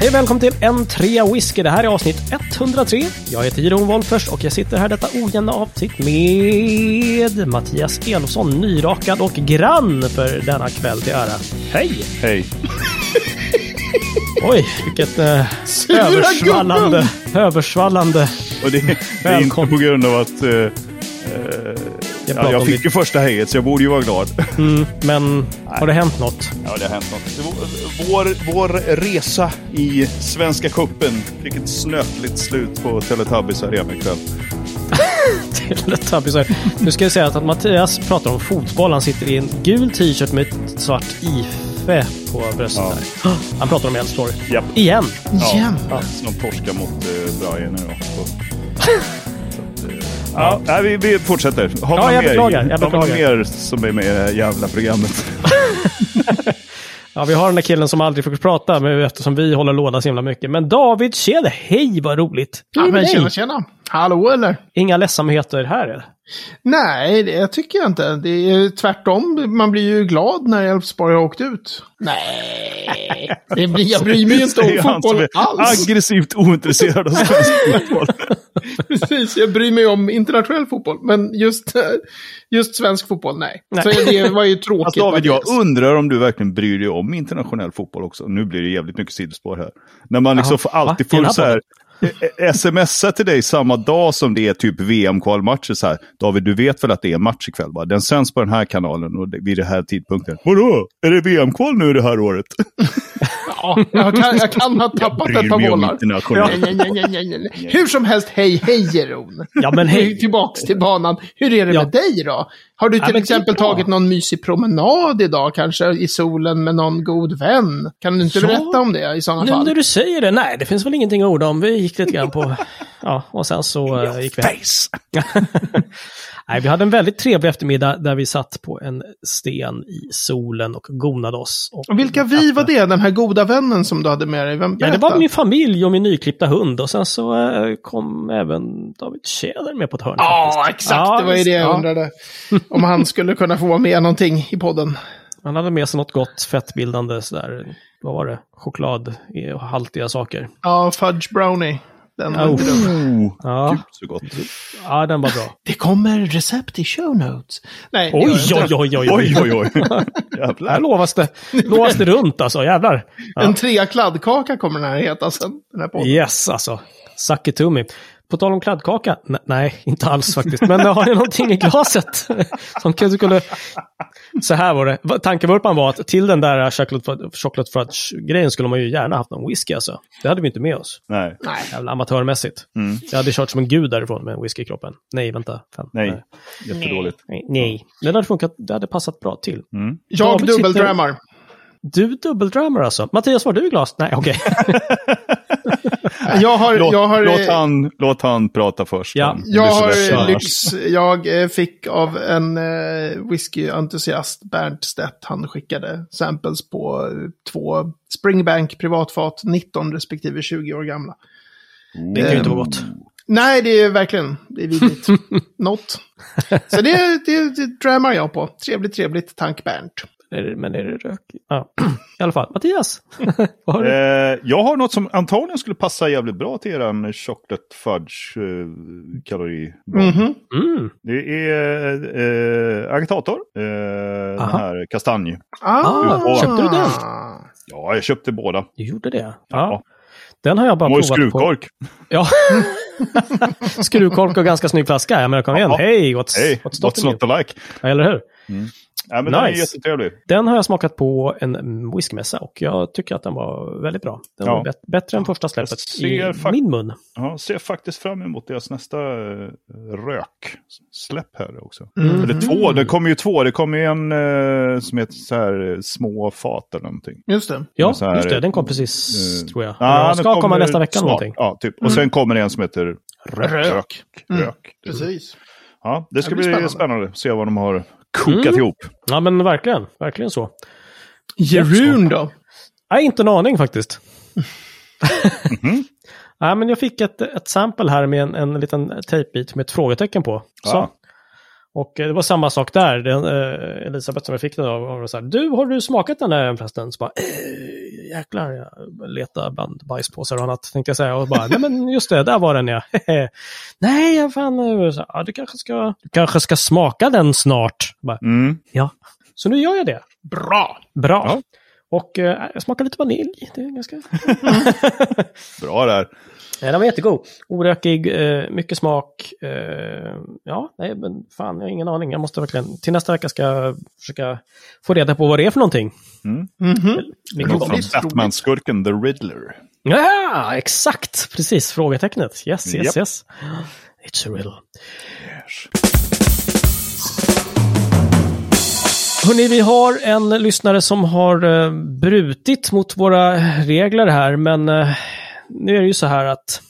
Hej välkommen till en trea whisky. Det här är avsnitt 103. Jag heter Jeroen Wolffers och jag sitter här detta ojämna avsnitt med Mattias Elofsson, nyrakad och grann för denna kväll till ära. Hej! Hej. Oj, vilket eh, översvallande, översvallande. Och det, det är inte på grund av att... eh, eh, ja, jag fick ditt, ju första hejet så jag borde ju vara glad. mm, men har det hänt något? Ja, det har hänt något. Vår, vår resa i Svenska Cupen fick ett snöpligt slut på Teletubbies Arena ikväll. Teletubbies. Nu ska jag säga att Mattias pratar om fotboll. Han sitter i en gul t-shirt med ett svart IFE på bröstet. Ja. Där. Han pratar om Elfsborg. Japp. Igen! Igen? Ja, som torskar mot uh, Brian nu då. ja, nej, vi, vi fortsätter. Har Ja, man jag mer, beklagar, jag Har man beklagar. mer som är med i det här jävla programmet? Ja, vi har den där killen som aldrig får prata med, eftersom vi håller låda så himla mycket. Men David Tjede, hej vad roligt! Ja, det men tjena, tjena. Hallå eller? Inga ledsamheter här eller? Nej, det tycker jag inte. Det är tvärtom. Man blir ju glad när Elfsborg har åkt ut. Nej, det blir, jag bryr mig inte om fotboll alls. Aggressivt ointresserad av svensk fotboll. Precis, jag bryr mig om internationell fotboll. Men just, eh, just svensk fotboll, nej. Nej. Så det var ju tråkigt. Fast David, jag faktiskt. undrar om du verkligen bryr dig om internationell fotboll också. Nu blir det jävligt mycket sidospår här. När man liksom får alltid får här så här, eh, smsa till dig samma dag som det är typ VM-kvalmatcher så här. David, du vet väl att det är match ikväll va? Den sänds på den här kanalen och det- vid den här tidpunkten. Vadå? Är det VM-kval nu det här året? Ja, jag kan, jag kan ha tappat ett par bollar. internationell. Nej, nej, nej, nej, nej, nej. Hur som helst, hej, hej Jeroen. Ja men hej! Tillbaks till banan. Hur är det Ja. med dig då? Har du Ja, till är exempel tagit någon mysig promenad idag, kanske i solen med någon god vän? Kan du inte Ja. berätta om det i sådana Nu fall? när du säger det, nej det finns väl ingenting att orda om. Vi gick lite grann på... Ja, och sen så uh, gick vi. Face! Nej, vi hade en väldigt trevlig eftermiddag där vi satt på en sten i solen och gonade oss. Och Och vilka vi var det? Den här goda vännen som du hade med dig? Vem, Ja, det var min familj och min nyklippta hund och sen så eh, kom även David Tjäder med på ett hörn. Ja, faktiskt. exakt. Ja, det var ju det jag ja. undrade. Om han skulle kunna få vara med någonting i podden. Han hade med sig något gott fettbildande sådär, vad var det, chokladhaltiga saker. Ja, Fudge Brownie. Den var Oh. inte dum. Ja, Gud så gott. ja den var bra. Det kommer recept i show notes. Nej, Oj, oj, oj, oj, Oj, oj, oj. Här Jävlar. lovas det, lovas det runt alltså, jävlar. Ja. En trea kladdkaka kommer den här heta sen. Den här podden. Yes, alltså. Suck it to me. På tal om kladdkaka, N- nej, inte alls faktiskt. Men har ni någonting i glaset som kanske skulle... Så här var det. Tankevurpan var att till den där chocolate, fudge- chocolate fudge-grejen skulle man ju gärna haft någon whisky alltså. Det hade vi inte med oss. Nej. Nej. Jävla amatörmässigt. Mm. Jag hade kört som en gud därifrån med en whisky i kroppen. Nej, vänta. Fan. Nej. Jättedåligt. Nej, nej. Det hade funkat, det hade passat bra till. Mm. Jag David dubbeldramar. Du dubbeldramar alltså. Mattias, var du i glas? Nej, okej. Jag har, Låt, jag har, låt, han, låt han prata först. Ja. Jag har eh, lyx. Jag eh, fick av en eh, whiskyentusiast, Bernt Stedt, han skickade samples på två Springbank privatfat, 19 respektive 20 år gamla. Det kan ju inte vara gott. Nej, det är verkligen, det är vidrigt. Något. Så det, det, det jag på. Trevligt, trevligt, tank Bernt. Är det- Men är det rök? Ja. I alla fall, Mattias. har du? Eh, jag har något som antagligen skulle passa jävligt bra till eran chocolate fudge eh, kalori. Mhm. Mm. Det är eh, agitator. Eh, den här kastanj. Ah, köpte du den? Ja, jag köpte båda. Du gjorde det? Ja. Ja. Den har jag bara provat på. skruvkork. Ja. Skruvkork och ganska snygg flaska. Jag menar, kom igen. Ja. Hej, what's, Hej, what's what's not to like? Ja, eller hur? Ja, men Den är Nice. jättetrevlig. Den har jag smakat på en whiskymässa och jag tycker att den var väldigt bra. Den Ja. var bet- bättre än första släppet i min mun. Ja, ser faktiskt fram emot deras nästa uh, rök-släpp här också. Mm. Eller två, det kommer ju två. Det kommer ju en eh, som heter så här eh, små fat eller någonting. Just det. Ja, Så här, just det. Den kom precis, eh, tror jag. Ja, den ska komma nästa vecka snart. någonting. Ja, typ. Och sen kommer det en som heter Rök. Rök. Mm. Rök. Precis. Ja, det ska Det bli spännande. spännande. Se vad de har kokat Mm. ihop. Ja, men verkligen. Verkligen så. Jeroen då? Nej, inte en aning faktiskt. Mhm. Nej, men jag fick ett, ett sample här med en, en liten tejpbit med ett frågetecken på. Så. Ja. Och eh, det var samma sak där. Den, eh, Elisabeth som jag fick den av var så här, du, har du smakat den där förresten? Så bara, eh, jäklar, jag letar bland bajspåsar och annat, tänkte jag säga. Och bara, nej men just det, där var den ja. nej, jag fan, så, ja, du, kanske ska, du kanske ska smaka den snart. Bara, Mm. ja, så nu gör jag det. Bra! Bra. Ja. Och eh, jag smakar lite vanilj. Det är ganska... Bra där. Nej, den var jättegod. Orökig, eh, mycket smak. Eh, ja, nej, men fan, jag har ingen aning. Jag måste verkligen, till nästa vecka ska jag försöka få reda på vad det är för någonting. Mhm. Mycket Från gott. Roligt, Batman-skurken The Riddler. Ja, exakt! Precis, frågetecknet. Yes, yes, Japp. yes. It's a riddle. Hörrni, vi har en lyssnare som har eh, brutit mot våra regler här, men eh, nu är det ju så här att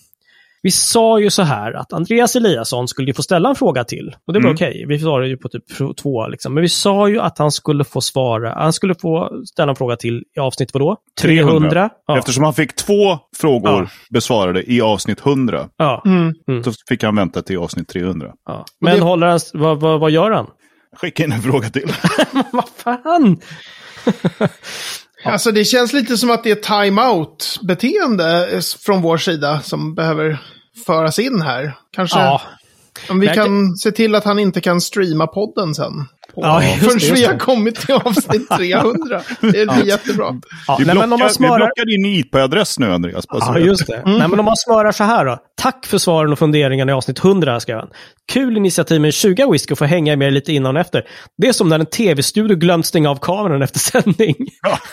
vi sa ju så här att Andreas Eliasson skulle ju få ställa en fråga till. Och det var Mm. okej, vi svarade ju på typ två liksom. Men vi sa ju att han skulle få svara, han skulle få ställa en fråga till i avsnitt vadå? 300? Ja. Eftersom han fick två frågor Ja. besvarade i avsnitt 100. ja. Mm. Så fick han vänta till avsnitt 300. Ja. Men det- håller han, vad, vad, vad gör han? Skicka in en fråga till. vad fan? Alltså det känns lite som att det är time-out-beteende från vår sida som behöver föras in här. Kanske Ja, om vi kan se till att han inte kan streama podden sen. På, Ja, just det, förrän just vi det. har kommit till avsnitt 300. Det blir jättebra. ja. Vi Nej, men om blockar, vi smörar... blockar din IP-adress nu, Andreas. Ja, just det. Nej, men om man svarar så här då. Tack för svaren och funderingarna i avsnitt 100, skrev han. Kul initiativ med 20 whisky och få hänga med lite innan och efter. Det är som när en tv-studio glömt stänga av kameran efter sändning. Ja,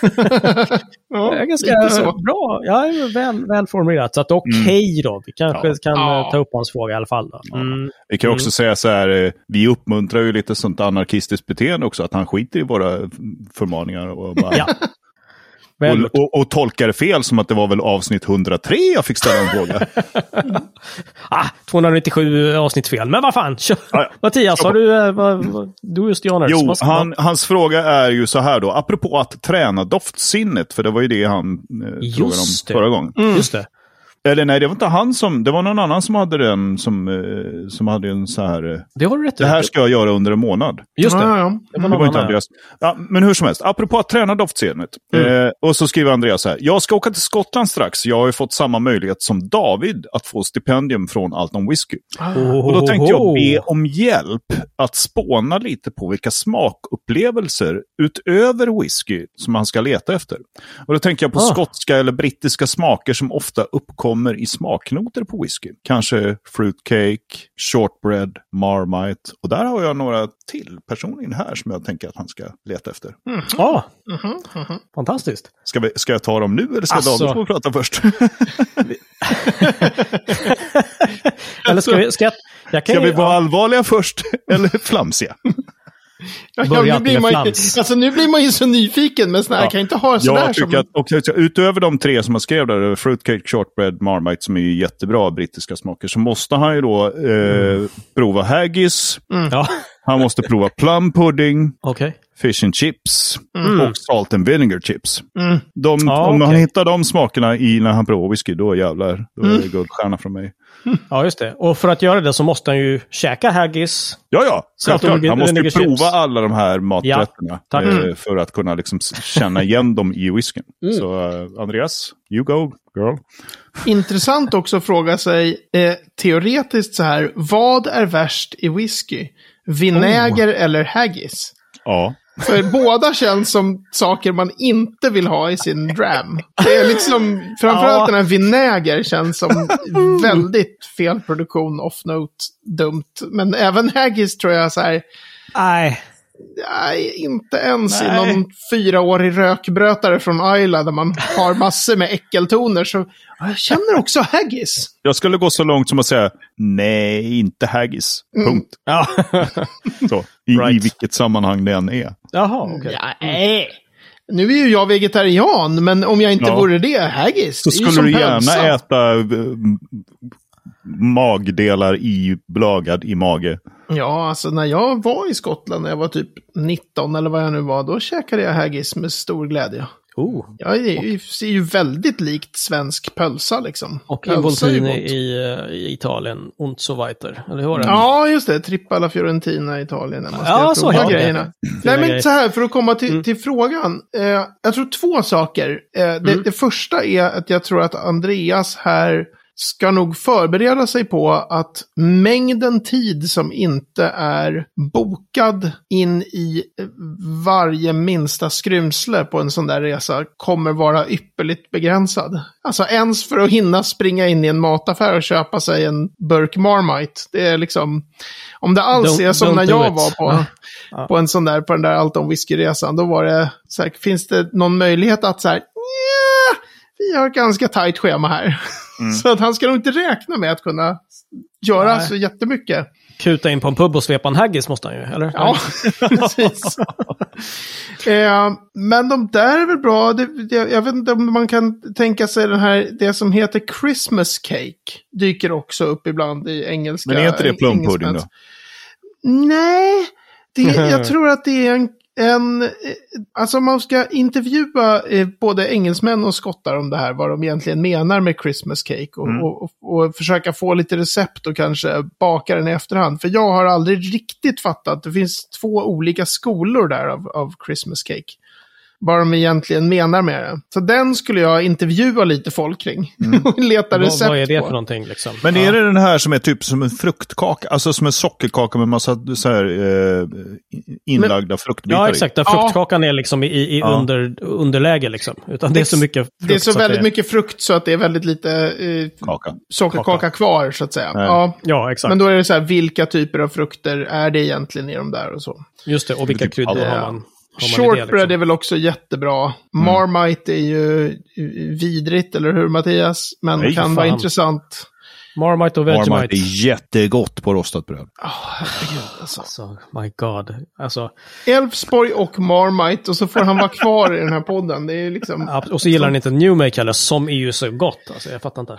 Det är ganska bra. Ja, det är väl, väl formulerat. Så att okej då. Vi kanske Ja. kan Ja. eh, ta upp hans fråga i alla fall. Då. Mm. Vi kan också säga så här, eh, vi uppmuntrar ju lite sånt anarkistiskt beteende också, att han skiter i våra förmaningar och, bara, Ja. Och, och, och tolkar det fel som att det var väl avsnitt 103 jag fick ställa en fråga. Ah, 297 avsnitt fel. Men vad fan, kör. Ja, ja. Mattias, har du... eh, Vad, vad, du just honors. Jo, han, hans fråga är ju så här då, apropå att träna doftsinnet, för det var ju det han eh, frågade om det. förra gången. Just det. Eller nej, det var inte han som, det var någon annan som hade den, som, eh, som hade en så här, eh, Det har du rätt det här ska jag göra under en månad. Just det. Ja, ja. Det var Det någon var inte. Andreas. Ja, men hur som helst, apropå att träna doftsinnet. Eh, och så skriver Andreas så här. Jag ska åka till Skottland strax. Jag har ju fått samma möjlighet som David att få stipendium från Alton Whisky. Oh, Och då tänkte jag be om hjälp att spåna lite på vilka smakupplevelser utöver whisky som man ska leta efter. Och då tänker jag på Ah. skotska eller brittiska smaker som ofta uppkommer i smaknoter på whisky. Kanske fruitcake, shortbread, marmite. Och där har jag några till personligen här som jag tänker att han ska leta efter. Ja, Mhm, mhm. fantastiskt. Ska, vi, ska jag ta dem nu eller ska Alltså- David få prata först? Eller ska vi... Ska jag, jag kan Ska ju- vi vara allvarliga först eller flamsiga? Ja, nu, blir man ju, alltså, nu blir man ju så nyfiken, men såna här Ja. kan inte ha sådär Jag som... tycker att, och, utöver de tre som jag skrev där, Fruitcake, Shortbread, Marmite, som är ju jättebra brittiska smaker, så måste han ju då eh, prova haggis, Ja, han måste prova plum pudding, okej. Fish and chips Mm. och salt and vinegar chips. Mm. De, Ja, om han okej. hittar de smakerna i när han provar whisky, då jävlar, då är Mm. det guldstjärna från mig. Ja, just det. Och för att göra det så måste han ju käka haggis. Ja, ja, självklart. Han måste ju prova alla de här maträtterna tack. eh, för att kunna liksom känna igen dem i whiskyn. Mm. Så eh, Andreas, you go girl. Intressant också att fråga sig, eh, teoretiskt så här, vad är värst i whisky? Vinäger eller haggis? Ja. För båda känns som saker man inte vill ha i sin dram. Det är liksom, framförallt Ja. den här vinäger känns som väldigt fel produktion, off-note, dumt. Men även haggis tror jag så här, Nej. Nej, inte ens Nej. i någon fyraårig rökbrötare från Ayla där man har massor med äckeltoner. Så ja, jag känner också haggis. Jag skulle gå så långt som att säga nej, inte haggis. Punkt. Ja. Så, i, I Right. vilket sammanhang det än är. Jaha, okej. Ja, nej. Nu är ju jag vegetarian, men om jag inte Ja. vore det, haggis. Så det skulle du gärna hönsa. äta eh, magdelar i blagad i mage. Ja, alltså när jag var i Skottland när jag var typ 19 eller vad jag nu var, då käkade jag haggis med stor glädje. Oh. Ja, det är ju- ser ju väldigt likt svensk pölsa liksom. Och Involtini i, eh, i Italien, und so weiter. Eller hur var det? Ja, just det. Trippa alla Fiorentina i Italien. när Man ska Ja, så det. grejerna. Nej, men så här, för att komma till, Mm. till frågan. Eh, jag tror två saker. Eh, det, Mm. det första är att jag tror att Andreas här ska nog förbereda sig på att mängden tid som inte är bokad in i varje minsta skrymsle på en sån där resa kommer vara ypperligt begränsad. Alltså ens för att hinna springa in i en mataffär och köpa sig en burk Marmite. Det är liksom, om det alls Don't- är som när jag it. var på, Ja. Ja. på en sån där, på den där Alton Whisky-resan, då var det så här, finns det någon möjlighet att så här, "Nja, vi har ett ganska tajt schema här. så att han ska nog inte räkna med att kunna göra Nej. så jättemycket. Kuta in på en pub och svepa en haggis måste han ju, eller? Ja, precis. eh, men de där är väl bra. Det, jag, jag vet inte om man kan tänka sig den här, det som heter Christmas cake. Dyker också upp ibland i engelska. Men är inte det plumpudding då? Nej, det, jag tror att det är en, en eh, alltså man ska intervjua eh, både engelsmän och skottar om det här, vad de egentligen menar med Christmas cake och, Mm. och, och försöka få lite recept och kanske baka den i efterhand. För jag har aldrig riktigt fattat, det finns två olika skolor där av, av Christmas cake. Vad de egentligen menar med det. Så den skulle jag intervjua lite folk kring. och leta recept vad är det på. för någonting liksom? Men ja. är det den här som är typ som en fruktkaka, alltså som en sockerkaka med massa så här, eh, inlagda fruktbitar Ja, exakt. Där Ja. fruktkakan är liksom i, i Ja. under, underläge liksom. Utan det är så mycket frukt Det är så att väldigt det... mycket frukt så att det är väldigt lite eh, Kaka. sockerkaka Kaka. kvar så att säga. Nej. Ja, Ja, exakt. men då är det så här, vilka typer av frukter är det egentligen i de där och så. Just det, och vilka Typ kryddor har man? Shortbread liksom? är väl också jättebra. Marmite är ju vidrigt, eller hur Mattias? Men Nej, kan vara fan. intressant. Marmite och Marmite Vegemite. är jättegott på rostat bröd. Oh, herregud alltså. Alltså, my god. Alltså, Elfsborg och Marmite och så får han vara kvar i den här podden. Det är liksom... och så gillar han inte New Make heller, som är ju så gott. Alltså, jag fattar inte.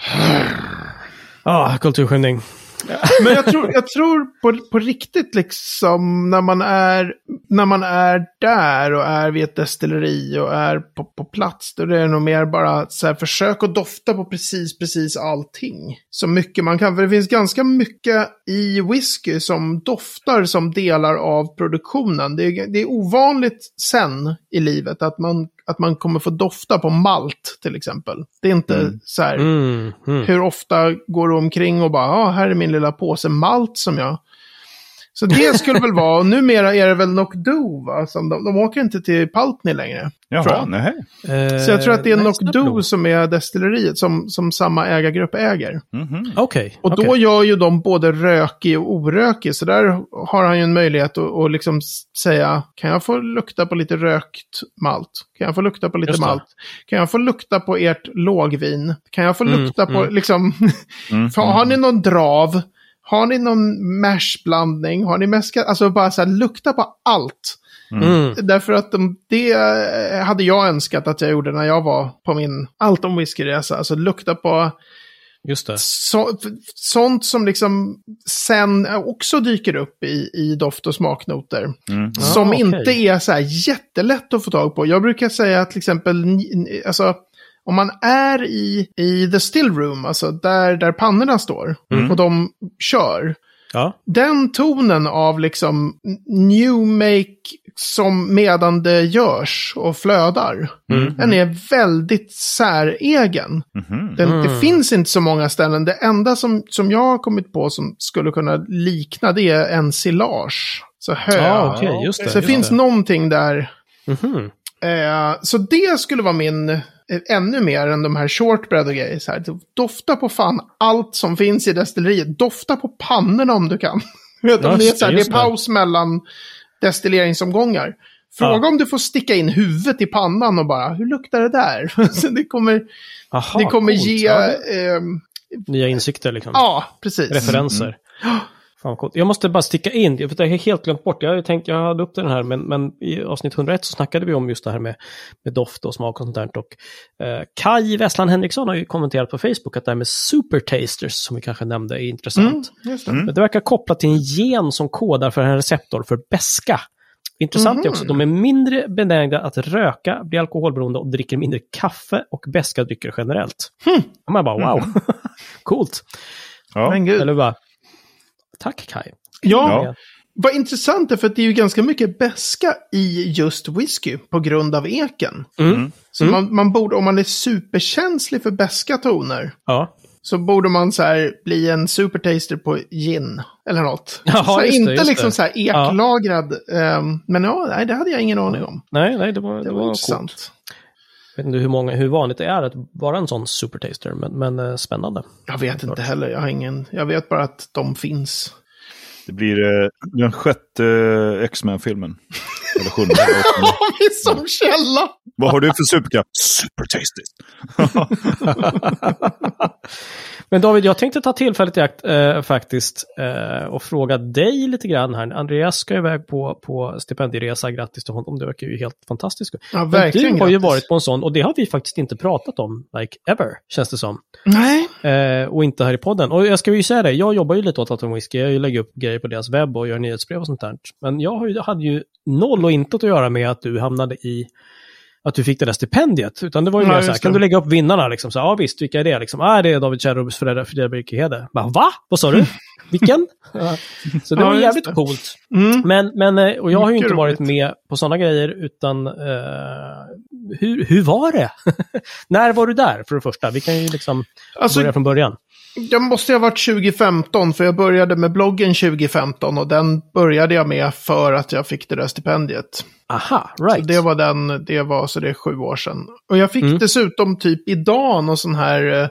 Ah, kulturskymning. Men jag tror, jag tror på, på riktigt liksom när man, är, när man är där och är vid ett destilleri och är på, på plats. Då är det nog mer bara så här, försök att dofta på precis, precis allting. Så mycket man kan. För det finns ganska mycket i whisky som doftar som delar av produktionen. Det är, det är ovanligt sen i livet att man, att man kommer få dofta på malt till exempel. Det är inte så här. Mm, mm. Hur ofta går du omkring och bara, ja, ah, här är min lilla påse malt som jag... Så det skulle väl vara, och numera är det väl Knockdo, va? Som de, de åker inte till Paltney längre. tror Jaha, jag. nej. Eh, Så jag tror att det är Knockdo Snaplo. som är destilleriet, som, som samma ägargrupp äger. Mhm. Okej. Och då gör ju de både rökig och orökig, så där har han ju en möjlighet att, att liksom säga, kan jag få lukta på lite rökt malt? Kan jag få lukta på lite malt? Kan jag få lukta på ert lågvin? Kan jag få Mm, lukta på, mm. liksom, Mm, För Har ni någon drav? Har ni någon mashblandning? Har ni mäskat? Alltså bara så här, lukta på allt. Mm. Därför att de, det eh, hade jag önskat att jag gjorde när jag var på min allt om whiskyresa. Alltså lukta på Just det. så, sånt som liksom sen också dyker upp i, i doft och smaknoter. Mm. Som Ah, okej. inte är så här jättelätt att få tag på. Jag brukar säga att till exempel, alltså, om man är i, i the still room, alltså där, där pannorna står, och de kör, Ja. den tonen av liksom new make som medan det görs och flödar, den är väldigt säregen. Mhm. Den, Det finns inte så många ställen. Det enda som, som jag har kommit på som skulle kunna likna det är en silage. Så hö. Ja, okej, just det. så det just finns det. någonting där. Mhm. Eh, så det skulle vara min, ännu mer än de här shortbread och grejer. Så här. Dofta på fan allt som finns i destilleriet. Dofta på pannorna om du kan. Vet, om det, är så här, det, det är det. paus mellan destilleringsomgångar. Fråga Ja. om du får sticka in huvudet i pannan och bara, hur luktar det där? så det kommer, Aha, det kommer coolt. ge... Ja, ehm, Nya insikter liksom. Ja, precis. Referenser. Fan vad coolt. Jag måste bara sticka in, för det har jag helt glömt bort. Jag, hade tänkt, jag hade upp den här, men, men i avsnitt 101 så snackade vi om just det här med, med doft och smak och sånt där. Och, eh, Kai Westland Henriksson har ju kommenterat på Facebook att det här med supertasters, som vi kanske nämnde, är intressant. Mm, just det. Men Det verkar kopplat till en gen som kodar för en receptor för beska. Intressant är också att de är mindre benägna att röka, bli alkoholberoende och dricker mindre kaffe och beska drycker generellt. Och man bara wow, coolt. Ja. Men gud. Eller bara, tack Kai. Ja, Ja. vad intressant är för att det är ju ganska mycket beska i just whisky på grund av eken. Mm. Så man, man borde, om man är superkänslig för beska toner, Ja, så borde man så här bli en supertaster på gin. Eller något. Ja, så det, inte liksom det. så här eklagrad. ehm, men ja, nej, det hade jag ingen aning om. nej, nej, det var, det Det var, var coolt. intressant. Jag vet inte hur, många, hur vanligt det är att vara en sån supertaster, men, men eh, spännande. Jag vet inte heller, jag har ingen. Jag vet bara att de finns. Det blir eh, den sjätte X-Men-filmen. Eller sjunde. Har vi som källa? Vad har du för superkraft? Super tasty. Men David, jag tänkte ta tillfället i akt eh, faktiskt eh, och fråga dig lite grann här. Andreas ska iväg på, på stipendieresa, grattis till honom, det verkar ju helt fantastiskt. Ja, Men verkligen du har ju grattis. varit på en sån och det har vi faktiskt inte pratat om, like ever, känns det som. Nej. Eh, och inte här i podden. Och jag ska ju säga det, jag jobbar ju lite åt Atom Whisky, jag lägger upp grejer på deras webb och gör nyhetsbrev och sånt där. Men jag hade ju noll och intet att göra med att du hamnade i att du fick det där stipendiet. Utan det var ju Ja, mer så här, kan du lägga upp vinnarna liksom? Så, ja visst, vilka är det? Liksom, ah, det är David Kärrobs föräldrar, Fredrik Hede. Bara, va? Vad sa du? Vilken? Ja. Så det Ja, var just jävligt det. coolt. Mm. Men, men, eh, och jag har ju inte varit med på sådana grejer, utan eh, hur, hur var det? När var du där, för det första? Vi kan ju liksom Alltså, börja från början. Jag måste ha varit 2015, för jag började med bloggen 2015 och den började jag med för att jag fick det där stipendiet. Aha, Så right. det var den, det var så det är sju år sedan. Och jag fick Mm. dessutom typ idag någon sån här eh,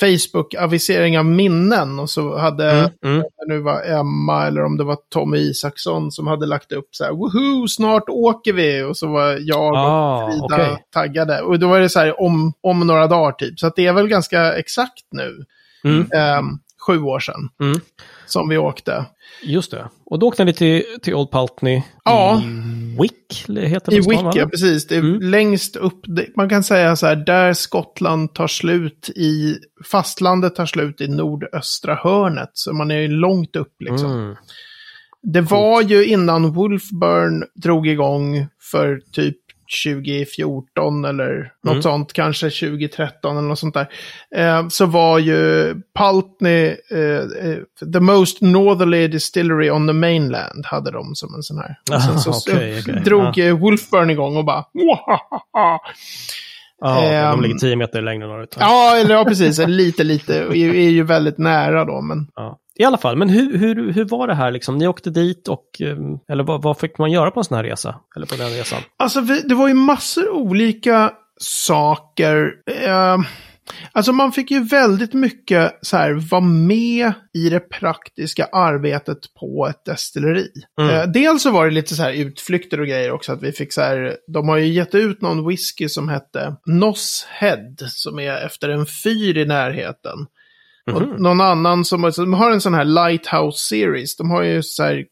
Facebook-avisering av minnen. Och så hade, Mm, mm. nu var Emma eller om det var Tommy Isaksson som hade lagt upp så här, woho, snart åker vi. Och så var jag Ah, och Frida okej. taggade. Och då var det så här om, om några dagar typ. Så att det är väl ganska exakt nu, Mm, ehm, sju år sedan, mm. som vi åkte. Just det. Och då åkte ni till, till Old Pulteney Ja. i Wick, heter det I va? Wicca, precis. Det är Mm. längst upp. Man kan säga så här, där Skottland tar slut i, fastlandet tar slut i nordöstra hörnet. Så man är ju långt upp liksom. Mm. Det var ju innan Wolfburn drog igång för typ 2014 eller något Mm. sånt, kanske 2013 eller något sånt där. Eh, så var ju Pulteney, eh, eh, the most northerly distillery on the mainland, hade de som en sån här. Och sen så Ah, okej, okej. drog eh, Wolfburn igång och bara "Wahaha." Ja, de Ehm. ligger tio meter längre norrut. Ja, eller ja, precis. Lite, lite. Är, är ju väldigt nära då, men Ja. I alla fall, men hur, hur, hur var det här liksom? Ni åkte dit och, eh, eller vad, vad fick man göra på en sån här resa? Eller på den resan? Alltså, vi, det var ju massor olika saker. Eh, alltså, man fick ju väldigt mycket så här, vara med i det praktiska arbetet på ett destilleri. Mm. Eh, dels så var det lite så här utflykter och grejer också, att vi fick så här, de har ju gett ut någon whisky som hette Noss Head, som är efter en fyr i närheten. Mhm. Och någon annan som som har en sån här Lighthouse Series. De har ju så här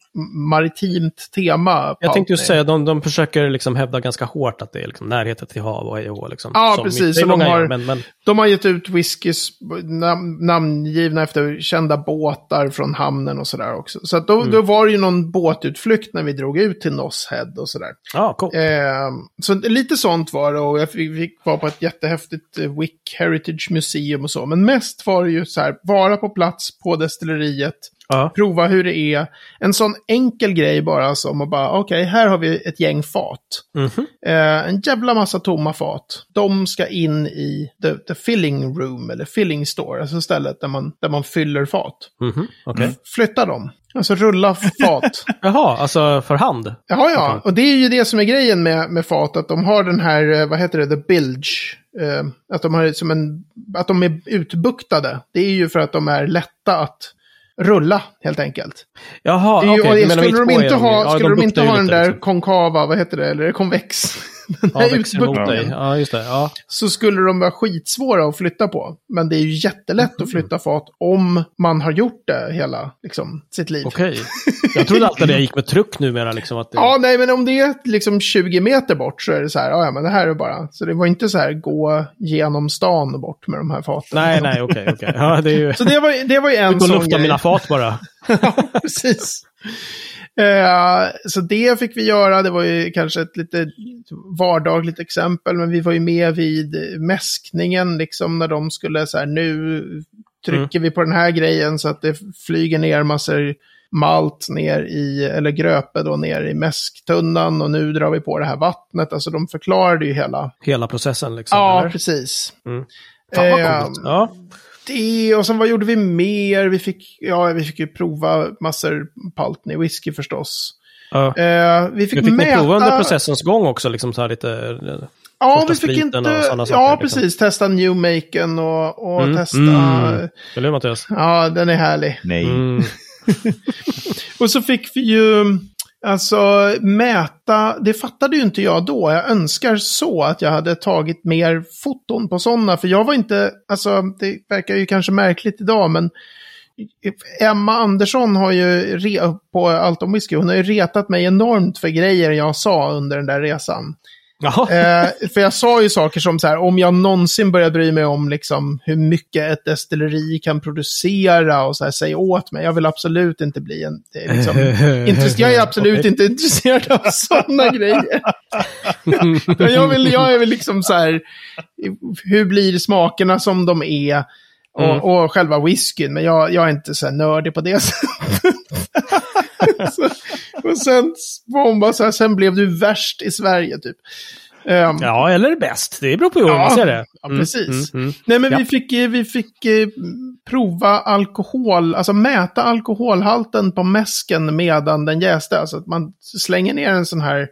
maritimt tema. Jag tänkte ju säga, de, de försöker liksom hävda ganska hårt att det är liksom närheten till hav och hej och liksom. Ja, Som precis. Så de har- gör, men, men De har gett ut whiskys nam namngivna efter kända båtar från hamnen och sådär också. Så att då, Mm. då var det ju någon båtutflykt när vi drog ut till Noss Head och sådär. ja, coolt. Eh, så lite sånt var det och jag fick, fick vara på ett jättehäftigt eh, Wick Heritage Museum och så. Men mest var det ju så här, vara på plats på destilleriet, Ja. prova hur det är. En sån enkel grej bara som att bara, okej, här har vi ett gäng fat. Mhm. Eh, en jävla massa tomma fat. De ska in i the, the filling room, eller filling store, alltså stället där man, där man fyller fat. Mhm. Mm. Flytta dem. Alltså rulla fat. Jaha, alltså för hand? Ja. Okej. Och det är ju det som är grejen med, med fat, att de har den här, eh, vad heter det, the bilge. Eh, att, de har som en, att de är utbuktade. Det är ju för att de är lätta att rulla, helt enkelt. Jaha, okej. menar skulle de inte ha, skulle de inte ha den där liksom. konkava, vad heter det, eller konvex, den Ja, mot dig. utbuktningen, Ja, just det. Ja. så skulle de vara skitsvåra att flytta på. Men det är ju jättelätt Mhm. att flytta fat om man har gjort det hela liksom, sitt liv. Okej. Jag trodde alltid att jag gick med truck numera, liksom. Att det... Ja, nej, men om det är liksom 20 meter bort så är det så här, ja, ja, men det här är bara, så det var inte så här gå genom stan bort med de här faten. Nej, nej, okej, okej. Ja, det är ju... Så det var, det var ju en Ut och sån lufta grej. mina fat bara. ja, precis. Eh, så det fick vi göra. Det var ju kanske ett lite vardagligt exempel, men vi var ju med vid mäskningen, liksom när de skulle så här, nu trycker vi på den här grejen så att det flyger ner massor malt ner i, eller gröpe då ner i mäsktunnan och nu drar vi på det här vattnet. Alltså de förklarade ju hela. Hela processen liksom? Ja, eller? precis. Mm. Fan vad Eh, coolt. Ja. Det, och sen vad gjorde vi mer? Vi fick, ja, vi fick ju prova massor Paltney whisky förstås. ja. Eh, vi fick, fick mäta... prova under processens gång också? Liksom så här lite... eh, Ja, vi fick inte... ja, saker, liksom? precis. Testa Newmaken och, och Mm, testa... mm. Eller hur Mattias? Ja, den är härlig. Nej. Mm. Och så fick vi ju... Alltså mäta, det fattade ju inte jag då. Jag önskar så att jag hade tagit mer foton på sådana. För jag var inte, alltså det verkar ju kanske märkligt idag men Emma Andersson har ju, re, på Allt om Whisky, hon har ju retat mig enormt för grejer jag sa under den där resan. Eh, för jag sa ju saker som så här, om jag någonsin börjar bry mig om liksom, hur mycket ett destilleri kan producera och så här, säg åt mig. Jag vill absolut inte bli en... Liksom, intress- jag är absolut inte intresserad av sådana grejer. Jag, vill, jag är väl liksom så här, hur blir smakerna som de är? Och, Mm. och själva whiskyn, men jag, jag är inte så här nördig på det sättet. så, och sen så här, sen blev du värst i Sverige typ. Ehm, Ja, eller bäst. Det beror på hur Ja, man ser det. ja, Mm, precis. mm, mm. Nej, men Ja. vi fick, eh, vi fick eh, prova alkohol, alltså mäta alkoholhalten på mäsken medan den jäste. Alltså att man slänger ner en sån här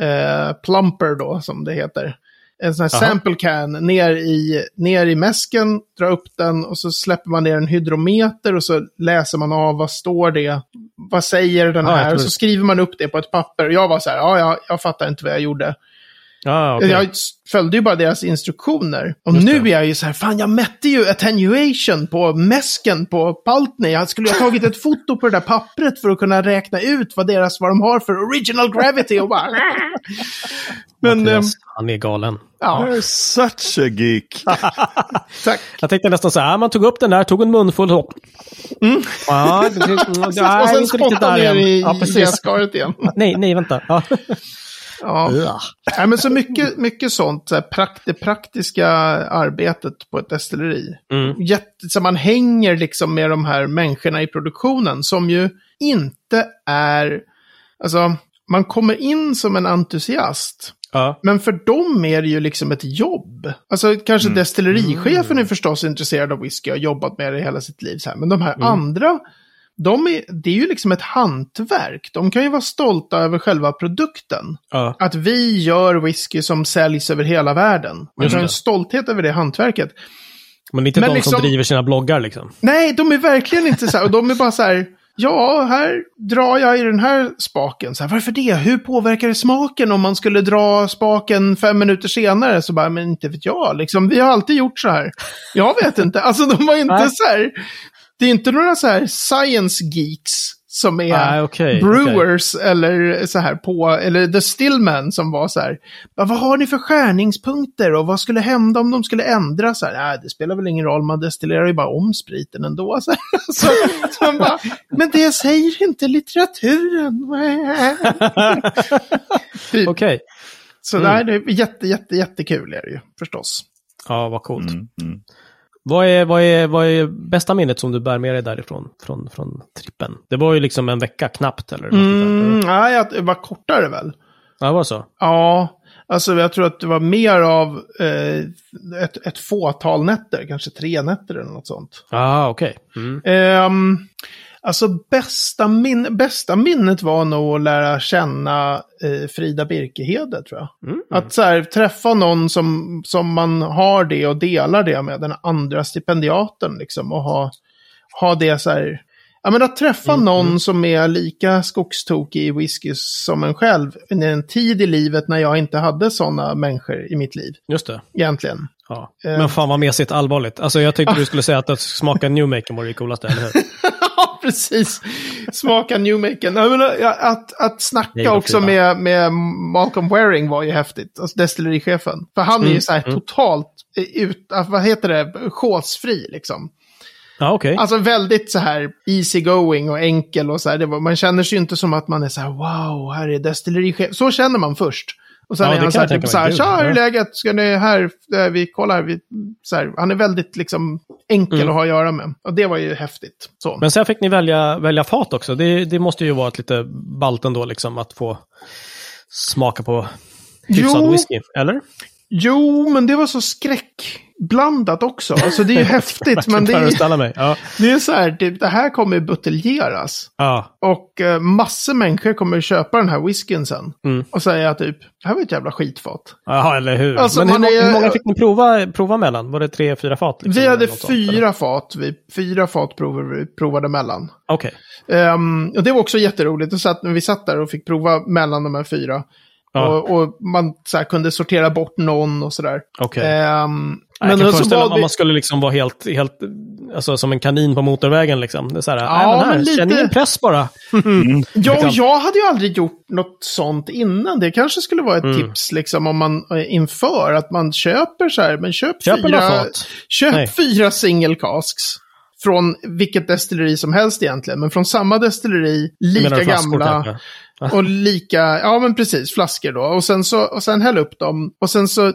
eh, plumper då, som det heter. En sån här Aha. sample can ner i, ner i mäsken, drar upp den och så släpper man ner en hydrometer och så läser man av vad står det, vad säger den här, och så skriver man upp det på ett papper. Och jag var så här, ja, jag, jag fattar inte vad jag gjorde. Ja, okej. Jag följde ju bara deras instruktioner. Och Just nu det. är jag ju så här, fan jag mätte ju attenuation på mäsken på Paltney. Jag skulle ha tagit ett foto på det där pappret för att kunna räkna ut vad deras, vad de har för original gravity och bara... Men, Mattias, ehm, han är galen. ja, You're such a geek. tack. Jag tänkte nästan så här, man tog upp den där, tog en munfull och... Mm. Ja, det, det, och nej, sen inte riktigt spotta där ner igen. i Ja, igen. Nej, nej, vänta. Ja. Ja. Nej, men så mycket, mycket sånt, så här, prakt, det praktiska arbetet på ett destilleri. Mm. Jätte, så man hänger liksom med de här människorna i produktionen som ju inte är, alltså man kommer in som en entusiast. Ja. Men för dem är det ju liksom ett jobb. Alltså kanske destillerichefen är förstås intresserad av whisky och har jobbat med det hela sitt liv. Så här. Men de här andra, de är, det är ju liksom ett hantverk. De kan ju vara stolta över själva produkten. Ja. Att vi gör whisky som säljs över hela världen. Man har en det. stolthet över det hantverket. Men inte Men de liksom- som driver sina bloggar liksom. Nej, de är verkligen inte så här. Och de är bara så här. Ja, här drar jag i den här spaken. Så här, varför det? Hur påverkar det smaken om man skulle dra spaken fem minuter senare? Så bara, men inte vet jag. Liksom, vi har alltid gjort så här. Jag vet inte. Alltså de var inte så här. Det är inte några så här science geeks som är Nej, okej, brewers eller så här på, eller The Stillman som var så här. "Vad har ni för skärningspunkter och vad skulle hända om de skulle ändra så här? Nej, det spelar väl ingen roll, man destillerar ju bara om spriten ändå. Så, så, så bara, men det säger inte litteraturen. typ. Okej. Så Mm. nej, det är jätte, jätte, jättekul är det ju förstås. Ja, vad coolt. Mm, mm. Vad, är, vad, är, vad är bästa minnet som du bär med dig därifrån? Från, från trippen? Det var ju liksom en vecka knappt, eller? Mm, nej, det var kortare väl. Ja, det var så? Ja, alltså jag tror att det var mer av eh, ett, ett fåtal nätter, kanske tre nätter eller något sånt. Ja, ah, okej. Mm. Ehm, alltså bästa, min bästa minnet var nog att lära känna eh, Frida Birkehede tror jag. Mm. Att så här, träffa någon som, som man har det och delar det med, den andra stipendiaten liksom. Och ha, ha det så här, ja men att träffa Mm, någon som är lika skogstokig i whisky som en själv. I en tid i livet när jag inte hade sådana människor i mitt liv, Just det. egentligen. Ja. Eh. Men fan vad mesigt allvarligt. Alltså jag tyckte du skulle säga att att smaka Newmaker var det coolaste, eller hur? Ja, precis. Smaka Newmaken. Men, att, att snacka också med, med Malcolm Waring var ju häftigt. Alltså destillerichefen. För han är ju Mm, så här mm. totalt ut, ah, vad heter det, chosefri liksom. Ja, okej. Alltså väldigt så här easy going och enkel och så här. Var, man känner sig ju inte som att man är så här wow, här är destillerichef. Så känner man först. Och sen Ja, är han så här, typ så här, tja, hur är läget? Ska ni här? Eh, Vi kollar. Vi, så här, han är väldigt liksom enkel Mm. att ha att göra med. Och det var ju häftigt. Så. Men sen fick ni välja, välja fat också. Det, det måste ju vara ett lite balt ändå, liksom, att få smaka på hyfsad Jo. whisky. Eller? Jo, men det var så skräckblandat också. Alltså det är ju häftigt, men det är, mig. Ja. det är så här, det, det här kommer buteljeras. Ja. Och eh, massor människor kommer köpa den här whiskyn sen. Mm. Och säga typ, det här var ett jävla skitfat. Jaha, eller hur? Alltså, Men hur, må- är- hur många fick ni prova, prova mellan? Var det tre, fyra fat? liksom, vi hade något sånt, fyra fat, vi, fyra fat provade vi provade mellan. Okej. Ehm, och det var också jätteroligt. Och så att vi satt där och fick prova mellan de här fyra. Ja. Och, och man så här, kunde sortera bort någon och sådär. Okej. Ehm, Jag kan så föreställa mig om vi- man skulle liksom vara helt, helt, alltså som en kanin på motorvägen liksom. Det är så här, Ja, men här, men lite- känn ingen press bara. Ja, Bekant. jag hade ju aldrig gjort något sånt innan. Det kanske skulle vara ett Mm. tips liksom om man eh, inför att man köper så här, men köp, Köp fyra, köp Nej. fyra single casks. Från vilket destilleri som helst egentligen, men från samma destilleri, lika gamla. kanske. Och lika, ja men precis, flaskor då. Och sen, så, och sen häll upp dem. Och sen så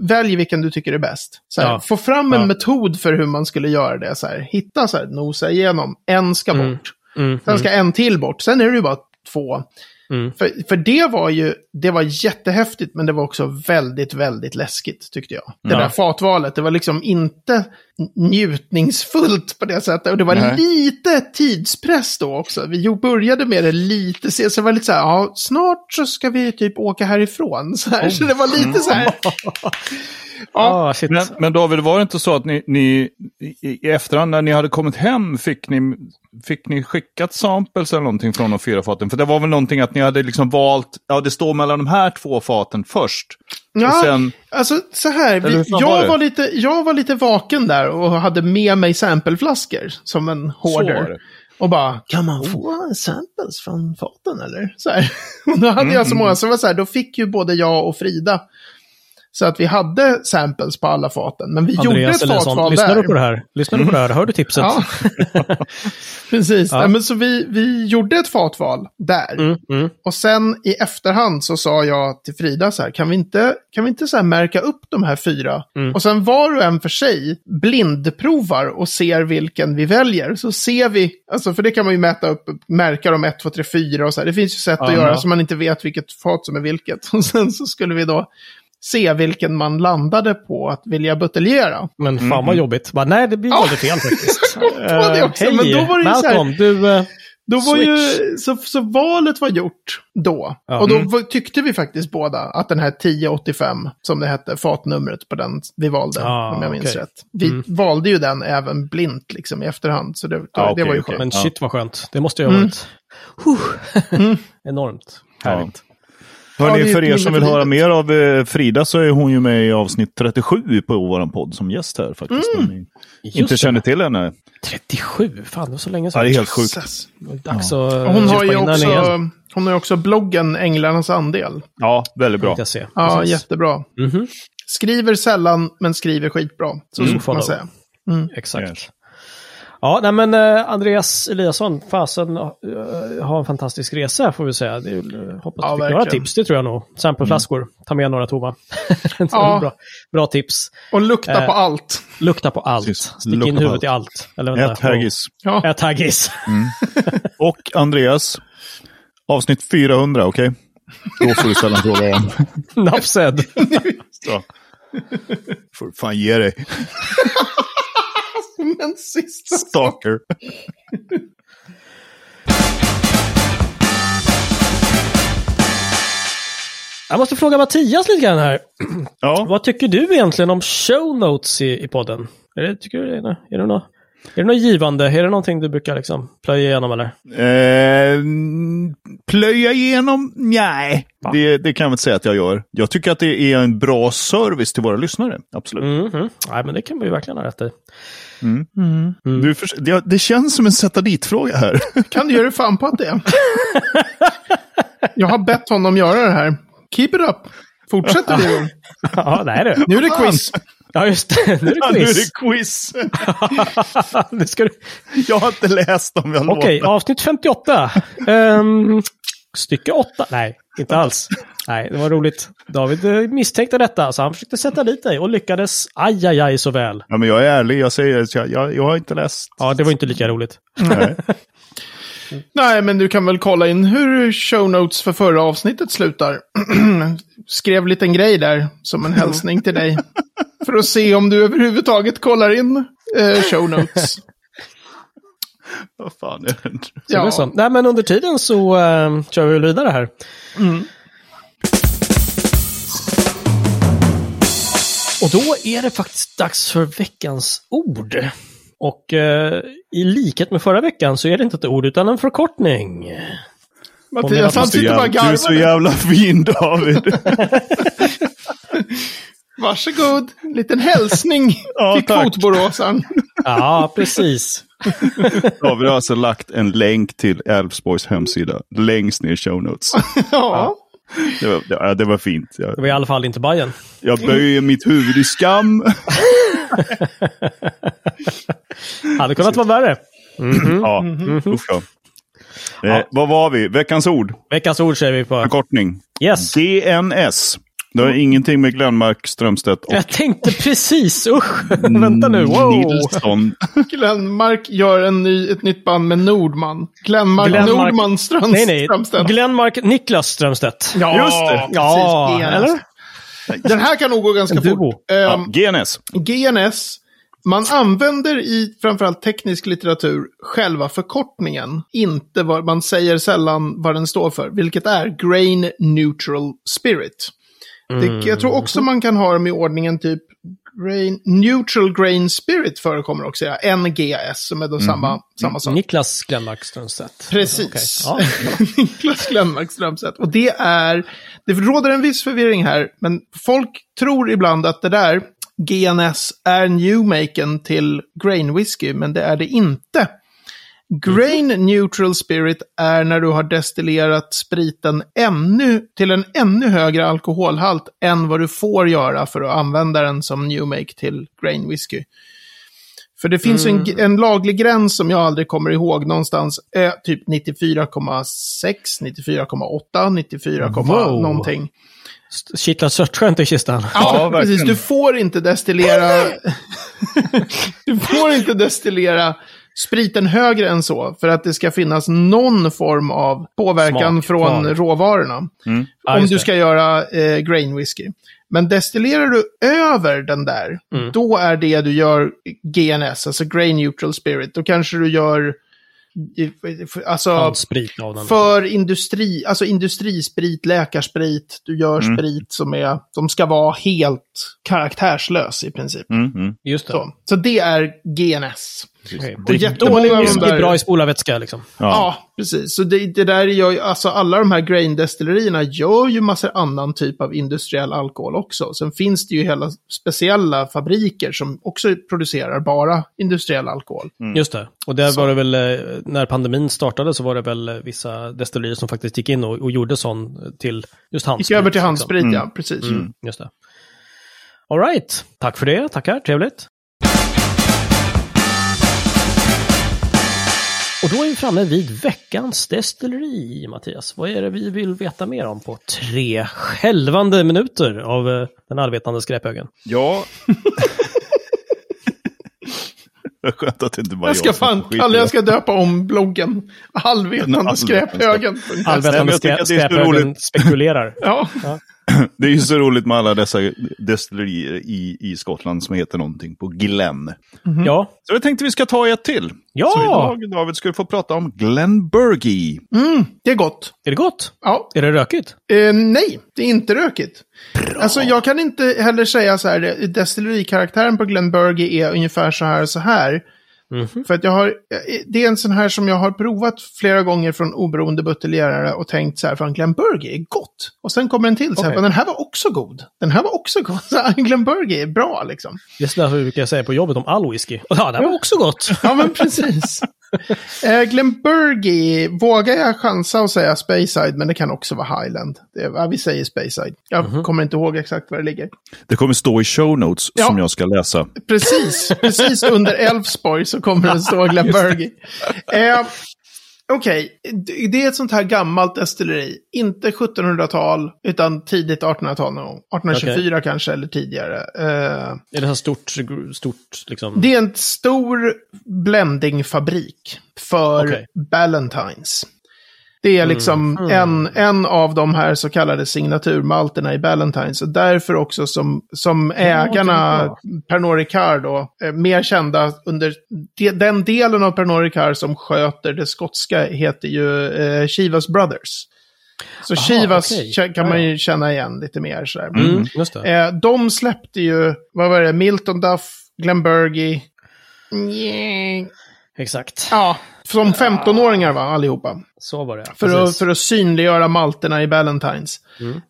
välj vilken du tycker är bäst. Så här, Ja. Få fram en Ja. metod för hur man skulle göra det. Så här, hitta så här, nosa igenom. En ska Mm. bort. Mm, Sen ska en till bort. Sen är det ju bara två. Mm. För, för det var ju, det var jättehäftigt, men det var också väldigt, väldigt läskigt tyckte jag. Det Ja. där fatvalet, det var liksom inte njutningsfullt på det sättet. Och det var Nej. lite tidspress då också. Vi började med det lite sen, så det var lite så här, ja, snart så ska vi typ åka härifrån. Så, här, så det var lite så här. Ja, shit. Men, men David, var det inte så att ni, ni i, i efterhand när ni hade kommit hem fick ni, fick ni skickat samples eller någonting från de fyra faten? För det var väl någonting att ni hade liksom valt, ja det står mellan de här två faten först. Ja, Och sen, alltså så här, vi, jag, var var lite, jag var lite vaken där och hade med mig sampleflaskor som en hoarder. Och bara, kan man få samples från faten eller? Så här. Och då hade jag så många, så var så här, då fick ju både jag och Frida. Så att vi hade samples på alla faten. Men vi gjorde Andreas ett Eliasson, fatval lyssnar där. du på det här? Lyssnar du på det här? Hör du tipset? Ja, precis. Ja. Nej, men så vi, vi gjorde ett fatval där. Mm, mm. Och sen i efterhand så sa jag till Frida så här, kan vi inte, kan vi inte så här märka upp de här fyra? Mm. Och sen var och en för sig blindprovar och ser vilken vi väljer. Så ser vi, alltså för det kan man ju mäta upp, märka dem 1, 2, 3, 4 och så här. Det finns ju sätt att Ja. göra så man inte vet vilket fat som är vilket. Och sen så skulle vi då se vilken man landade på att vilja buteljera. Men fan vad jobbigt. Bara, nej, det blir Ja. väldigt fel faktiskt. också, Hej, men då var det ju så här- Malcolm, du... eh, Då var ju, så, så valet var gjort då. Ja. Och då Mm. tyckte vi faktiskt båda att den här 1085, som det hette, fatnumret på den vi valde, Ah, om jag minns okej. rätt. Vi Mm. valde ju den även blint liksom i efterhand, så det, då, Ah, det var ju okej. skönt. Men shit vad skönt. Det måste ju ha Mm. varit enormt härligt. Ja, det är för er som vill höra mer av eh, Frida så är hon ju med i avsnitt 37 på vår podd som gäst här faktiskt. Om ni inte det. känner till henne. 37, fan det var så länge Ja, sedan. det är helt sjukt. Dags att Och Hon har ju också, hon har ju också bloggen Änglarnas andel. Ja, väldigt bra. Tänkte jag se. Ja, Precis. jättebra. Mhm, Skriver sällan, men skriver skitbra. Så, Mm, man säga. Exakt. Yes. Ja, nej men eh, Andreas Eliasson, fasen uh, har en fantastisk resa får vi säga. Det är, uh, hoppas Ja, du fick några tips, det tror jag nog. Sampleflaskor, ta med några tomma. Ja. bra, bra tips. Och lukta Eh, på allt. Lukta på allt. Precis. Stick Lukta in huvudet allt. i allt. Eller vänta. Ät haggis. Ja. Ät haggis. Och Andreas, avsnitt 400, okej? Då får du ställa en fråga igen. Said. Så. Får fan ge dig. Men sista Stalker. Jag måste fråga Mattias lite grann här. Ja, Vad tycker du egentligen om show notes i, i podden? Är det, tycker du det är, nå- är det något är det något givande? Är det någonting du brukar liksom plöja igenom eller? Eh, plöja igenom? Nej, det, det kan jag väl säga att jag gör. Jag tycker att det är en bra service till våra lyssnare. Absolut. Mhm. Nej, men det kan vi ju verkligen ha rätt i. Du förs- det, det känns som en sätta dit-fråga här. Kan du göra fan på att det? Jag har bett honom göra det här. Keep it up. Fortsätt du. ja, det är det. Nu är det quiz. Ja, just det. Nu är Ja, det nu är quiz. det quiz. nu ska du... Jag har inte läst dem jag Okej, lovar. avsnitt 58. Ehm, stycke 8. Nej, inte alls. Nej, det var roligt. David eh, misstänkte detta, så han försökte sätta dit dig och lyckades aj, aj, aj så väl. Ja, men jag är ärlig, jag säger att jag, jag, jag har inte läst. Ja, det var inte lika roligt. Nej. Nej, men du kan väl kolla in hur show notes för förra avsnittet slutar. Skrev en liten grej där som en hälsning till dig. För att se om du överhuvudtaget kollar in eh, show notes. Vad fan är det? Så det är så. Nej, men under tiden så uh, kör vi väl vidare här. Och då är det faktiskt dags för veckans ord. Och eh, i likhet med förra veckan så är det inte ett ord utan en förkortning. Mattias, han sitter bara jävla, du är så garvar. jävla fin David. Varsågod, en liten hälsning Ja, till tack. kvotboråsaren. Ja, precis. David har alltså lagt en länk till Älvsborgs hemsida längst ner i show notes. Ja. Det var, ja, det var fint. Det Jag, var i alla fall inte Bajen. jag böjer mitt huvud i skam. Hade kunnat vara värre. Ja, usch ja. Eh, vad var vi? Veckans ord. Veckans ord säger vi på. Förkortning. Yes. GNS. Det har ingenting med Glenmark Strömstedt och Jag tänkte precis, usch. Vänta nu, wow. Nilsson. Glenmark gör en ny, ett nytt band med Nordman. Glenmark, Glenmark- Nordman Ströms, Nej, nej. Strömstedt. Glenmark Niklas Strömstedt. Ja, Just det. Ja, precis, GNS. eller? Den här kan nog gå ganska fort. Ja, Ehm, GNS. GNS, man använder i framförallt teknisk litteratur själva förkortningen. Inte vad, man säger sällan vad den står för, vilket är Grain Neutral Spirit. Det, jag tror också man kan ha dem i ordningen typ grain, Neutral Grain Spirit förekommer också, ja. NGS, som är då samma, samma sak. Niklas Glenmark Strömstedt. Precis. Okej. Ja. Niklas Glenmark Strömstedt. Och det är, det råder en viss förvirring här, men folk tror ibland att det där, GNS, är newmaken till grain whisky, men det är det inte. Grain neutral spirit är när du har destillerat spriten ännu, till en ännu högre alkoholhalt än vad du får göra för att använda den som newmake till grain whisky. För det finns en, en laglig gräns som jag aldrig kommer ihåg någonstans. Eh, typ 94,6, 94,8, 94, Wow. någonting. Kittlar störtskönt i kistan. Ja, verkligen. precis. Du får inte destillera... du får inte destillera spriten högre än så. För att det ska finnas någon form av påverkan Smak från kvar. råvarorna. Ja, om just du det. ska göra eh, grain whisky. Men destillerar du över den där, Mm. då är det du gör GNS, alltså grain neutral spirit. Då kanske du gör... Alltså, av den. för industri, alltså industrisprit, läkarsprit, du gör Mm. sprit som är, de ska vara helt karaktärslös i princip. Mm, mm. Just det. Så. så det är GNS. Okej. Och jättemånga av de där- bra i spolarvätska liksom. Ja. Ja, precis. Så det, det där gör ju, alltså alla de här grain-destillerierna gör ju massor annan typ av industriell alkohol också. Sen finns det ju hela speciella fabriker som också producerar bara industriell alkohol. Just det. Och där var det väl, eh, när pandemin startade så var det väl eh, vissa destillerier som faktiskt gick in och, och gjorde sån till just handsprit. Gick över till liksom. handsprit, ja, precis. Mm, just det. All right. Tack för det. Tackar. Trevligt. Och då är vi framme vid veckans destilleri, Mattias. Vad är det vi vill veta mer om på tre skälvande minuter av eh, den allvetande skräphögen? Ja. Skönt att det inte bara Jag ska får fan, det. jag ska döpa om bloggen. Allvetande Allvetande skräphögen. Allvetande jag skräphögen spekulerar. Ja, Det är ju så roligt med alla dessa destillerier i, i Skottland som heter någonting på Glen. Ja. Så jag tänkte vi ska ta ett till. Ja! Så idag, David, ska du få prata om Glenburgie. mm, det är gott. Är det gott? Ja, Är det rökigt? Eh, nej, det är inte rökigt. Alltså jag kan inte heller säga så här, destillerikaraktären på Glenburgie är ungefär så här och så här. Mhm. För att jag har, det är en sån här som jag har provat flera gånger från oberoende buteljerare och tänkt så här, fan Glenburgie är gott. Och sen kommer en till så här. "Men den här var också god. Den här var också god. Så Glenburgie är bra liksom. Det är sådär brukar jag säga på jobbet om all whisky. Ja, det här var också gott. Ja men precis. Eh, Glenburgie, vågar jag chansa och säga Speyside, men det kan också vara Highland. Ja, vi säger Speyside. Jag kommer inte ihåg exakt var det ligger. Det kommer stå i show notes Ja. som jag ska läsa. Precis, precis under Elfsborg så kommer det stå Glenburgie. Eh, Okej, d- det är ett sånt här gammalt destilleri. Inte 1700-tal, utan tidigt 1800-tal någon gång. 1824 kanske, eller tidigare. Eh, Är det här stort, stort liksom? det är en stor blendingfabrik för Okej. Ballantines. Det är liksom En, en av de här så kallade signaturmalterna i Ballantines. Och därför också som, som ägarna, Pernod Ricard då, är mer kända under de, den delen av Pernod Ricard som sköter det skotska heter ju eh, Chivas Brothers. Så Aha, Chivas kä- kan man ju känna igen lite mer sådär. Mm, just det. Eh, de släppte ju, vad var det, Milton Duff, Glenburgie. Nja, Exakt. Ja, som 15-åringar va, allihopa. Så var det. För att, för att synliggöra malterna i Ballantines.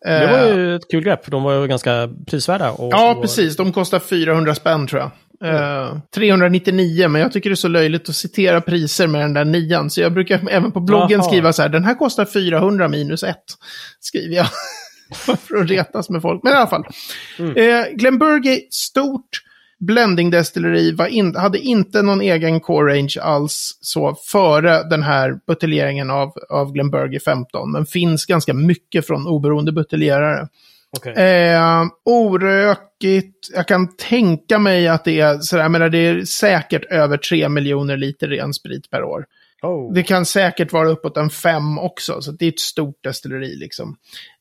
Det Eh, var ju ett kul grepp. De var ju ganska prisvärda. Och, Ja, och, precis. De kostar 400 spänn tror jag. Eh, 399, men jag tycker det är så löjligt att citera priser med den där nian. Så jag brukar även på bloggen Jaha. skriva så här, den här kostar 400 minus 1. Skriver jag. för att retas med folk. Men i alla fall. Eh, Glenburgie, stort blending-destilleri, var in, hade inte någon egen core range alls så före den här buteljeringen av, av Glenburgie 15. Men finns ganska mycket från oberoende buteljerare. Okej. Eh, orökigt. Jag kan tänka mig att det är sådär, menar det är säkert över 3 miljoner liter ren sprit per år. Oh. Det kan säkert vara uppåt en fem också, så det är ett stort destilleri liksom.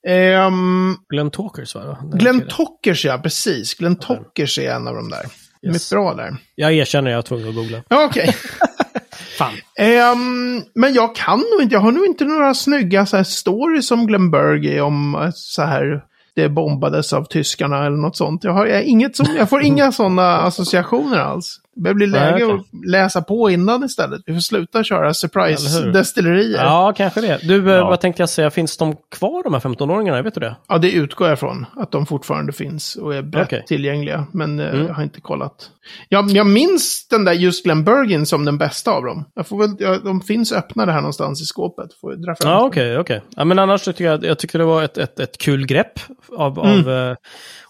Ehm, Glenn Talkers, va? Glenn Tockers, ja precis. Glenn Tockers är en av de där. De Yes. är bra där. Jag erkänner, jag var tvungen att googla. Okej. Fan. Ehm, men jag kan nog inte, jag har nog inte några snygga så här, stories om Glenburgie om eh, så här det bombades av tyskarna eller något sånt. Jag, har, jag, inget som, jag får inga sådana associationer alls. Det blir läge Nej, okej. att läsa på innan istället. Vi får sluta köra surprise-destillerier. Ja. Ja, kanske det. Du, eh, Ja. vad tänkte jag säga? Finns de kvar, de här 15-åringarna? Vet du det? det utgår jag från. Att de fortfarande finns och är brett Okej. tillgängliga. Men eh, Mm. jag har inte kollat. Jag, jag minns den där just Glenburgien som den bästa av dem. Jag får väl, jag, de finns öppnade här någonstans i skåpet. Får dra fram Ja, okej, okej. Ja, men annars tycker jag, jag tycker det var ett, ett, ett kul grepp av, Mm. av eh,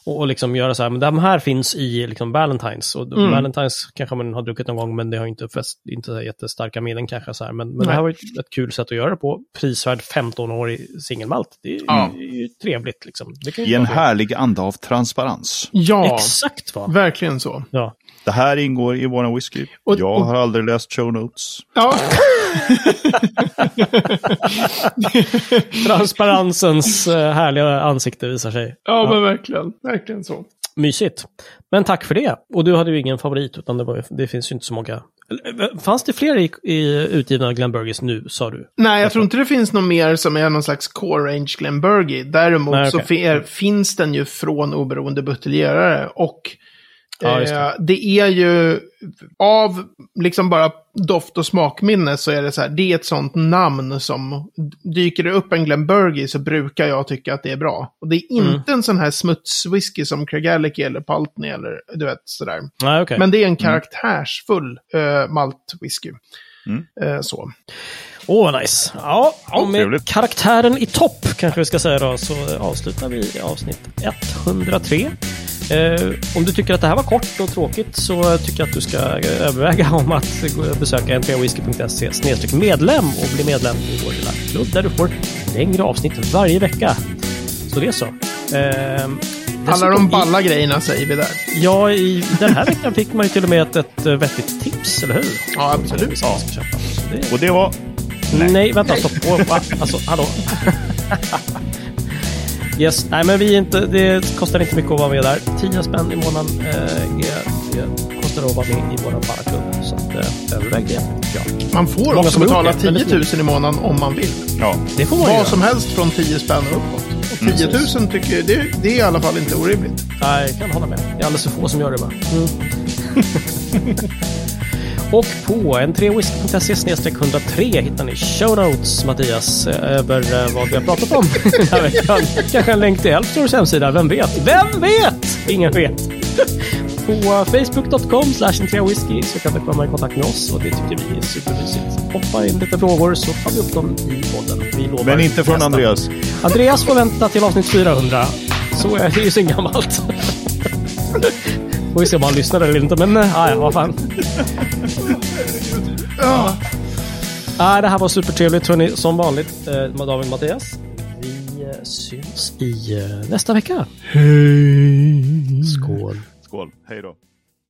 och, och liksom göra så här, men de här finns i liksom Valentines. Och Mm. Valentines kanske man har druckit någon gång, men det har inte, fäst, inte så jättestarka minnen kanske. Så här. Men, men det här var ju ett, ett kul sätt att göra det på. Prisvärd 15-årig singelmalt. Det är, Ja. det är ju trevligt liksom. Det kan ju I en härlig anda av transparens. Ja, Exakt va? verkligen så. Ja. Det här ingår i våran whisky. Och- jag och- har aldrig läst show notes. Ja, Transparensens eh, härliga ansikte visar sig. ja, men verkligen. Verkligen så. Mysigt. Men tack för det. Och du hade ju ingen favorit, utan det, var, det finns ju inte så många. Eller, Fanns det fler i, i utgivna Glenn Burgess nu, sa du? Nej, jag tror inte det finns något mer som är någon slags core range Glenburgie. Däremot Nej, så okej. fi- är, finns den ju från oberoende buteljerare. Och Ja, just eh, det. det är ju av liksom bara doft och smakminne så är det så här, det är ett sånt namn som dyker det upp en Glenburgie så brukar jag tycka att det är bra. Och det är Mm. inte en sån här smutswhisky som Craigellachie eller Paltney eller du vet sådär. Nej, okej. Men det är en karaktärsfull uh, maltwhisky. Mm. Eh, så. Åh, vad nice. Ja, och med trevligt. karaktären i topp, kanske vi ska säga då, så avslutar vi avsnitt 103. Eh, om du tycker att det här var kort och tråkigt så tycker jag att du ska eh, överväga om att besöka n3whisky.se medlem och bli medlem i vår lilla klubb där du får längre avsnitt varje vecka. Så det är så. Eh, Alla de i- balla grejerna säger vi där. Ja, i den här veckan fick man ju till och med ett, ett eh, vettigt tips, eller hur? Ja, absolut. Så det- Och det var... Nej. vänta, stopp. Alltså, hallå? yes, nej men vi är inte, det kostar inte mycket att vara med där. 10 spänn i månaden eh, är, är, kostar det att vara med i vår barraklubb. Så att, eh, överväg det. Ja. Man får Många också betala gjort det, 10 väldigt 000 i månaden om man vill. Ja. Det får man Vad göra. som helst från 10 spänn och uppåt. Och 10 000 tycker jag, det, det är i alla fall inte orimligt. Nej, jag kan hålla med. Det är alldeles för få som gör det bara. Och på n3whisky.se 103 hittar ni show notes, Mattias, eh, över eh, vad vi har pratat om den här veckan. Kanske en länk till Elfstores hemsida, vem vet? Vem vet? Ingen vet. på facebook.com whisky så kan du komma i kontakt med oss och det tycker vi är supermysigt. Hoppa in lite frågor så tar vi upp dem i podden. Vi lovar Men inte från nästa. Andreas. Andreas får vänta till avsnitt 400. Så är det ju så gammalt. Får vi se om han lyssnar eller inte, men äh, ja, vad fan. Ja. Ja, det här var supertrevligt hörni, som vanligt. Eh, David och Mattias. Vi eh, syns i eh, nästa vecka. Hej! Skål! Skål, hej då.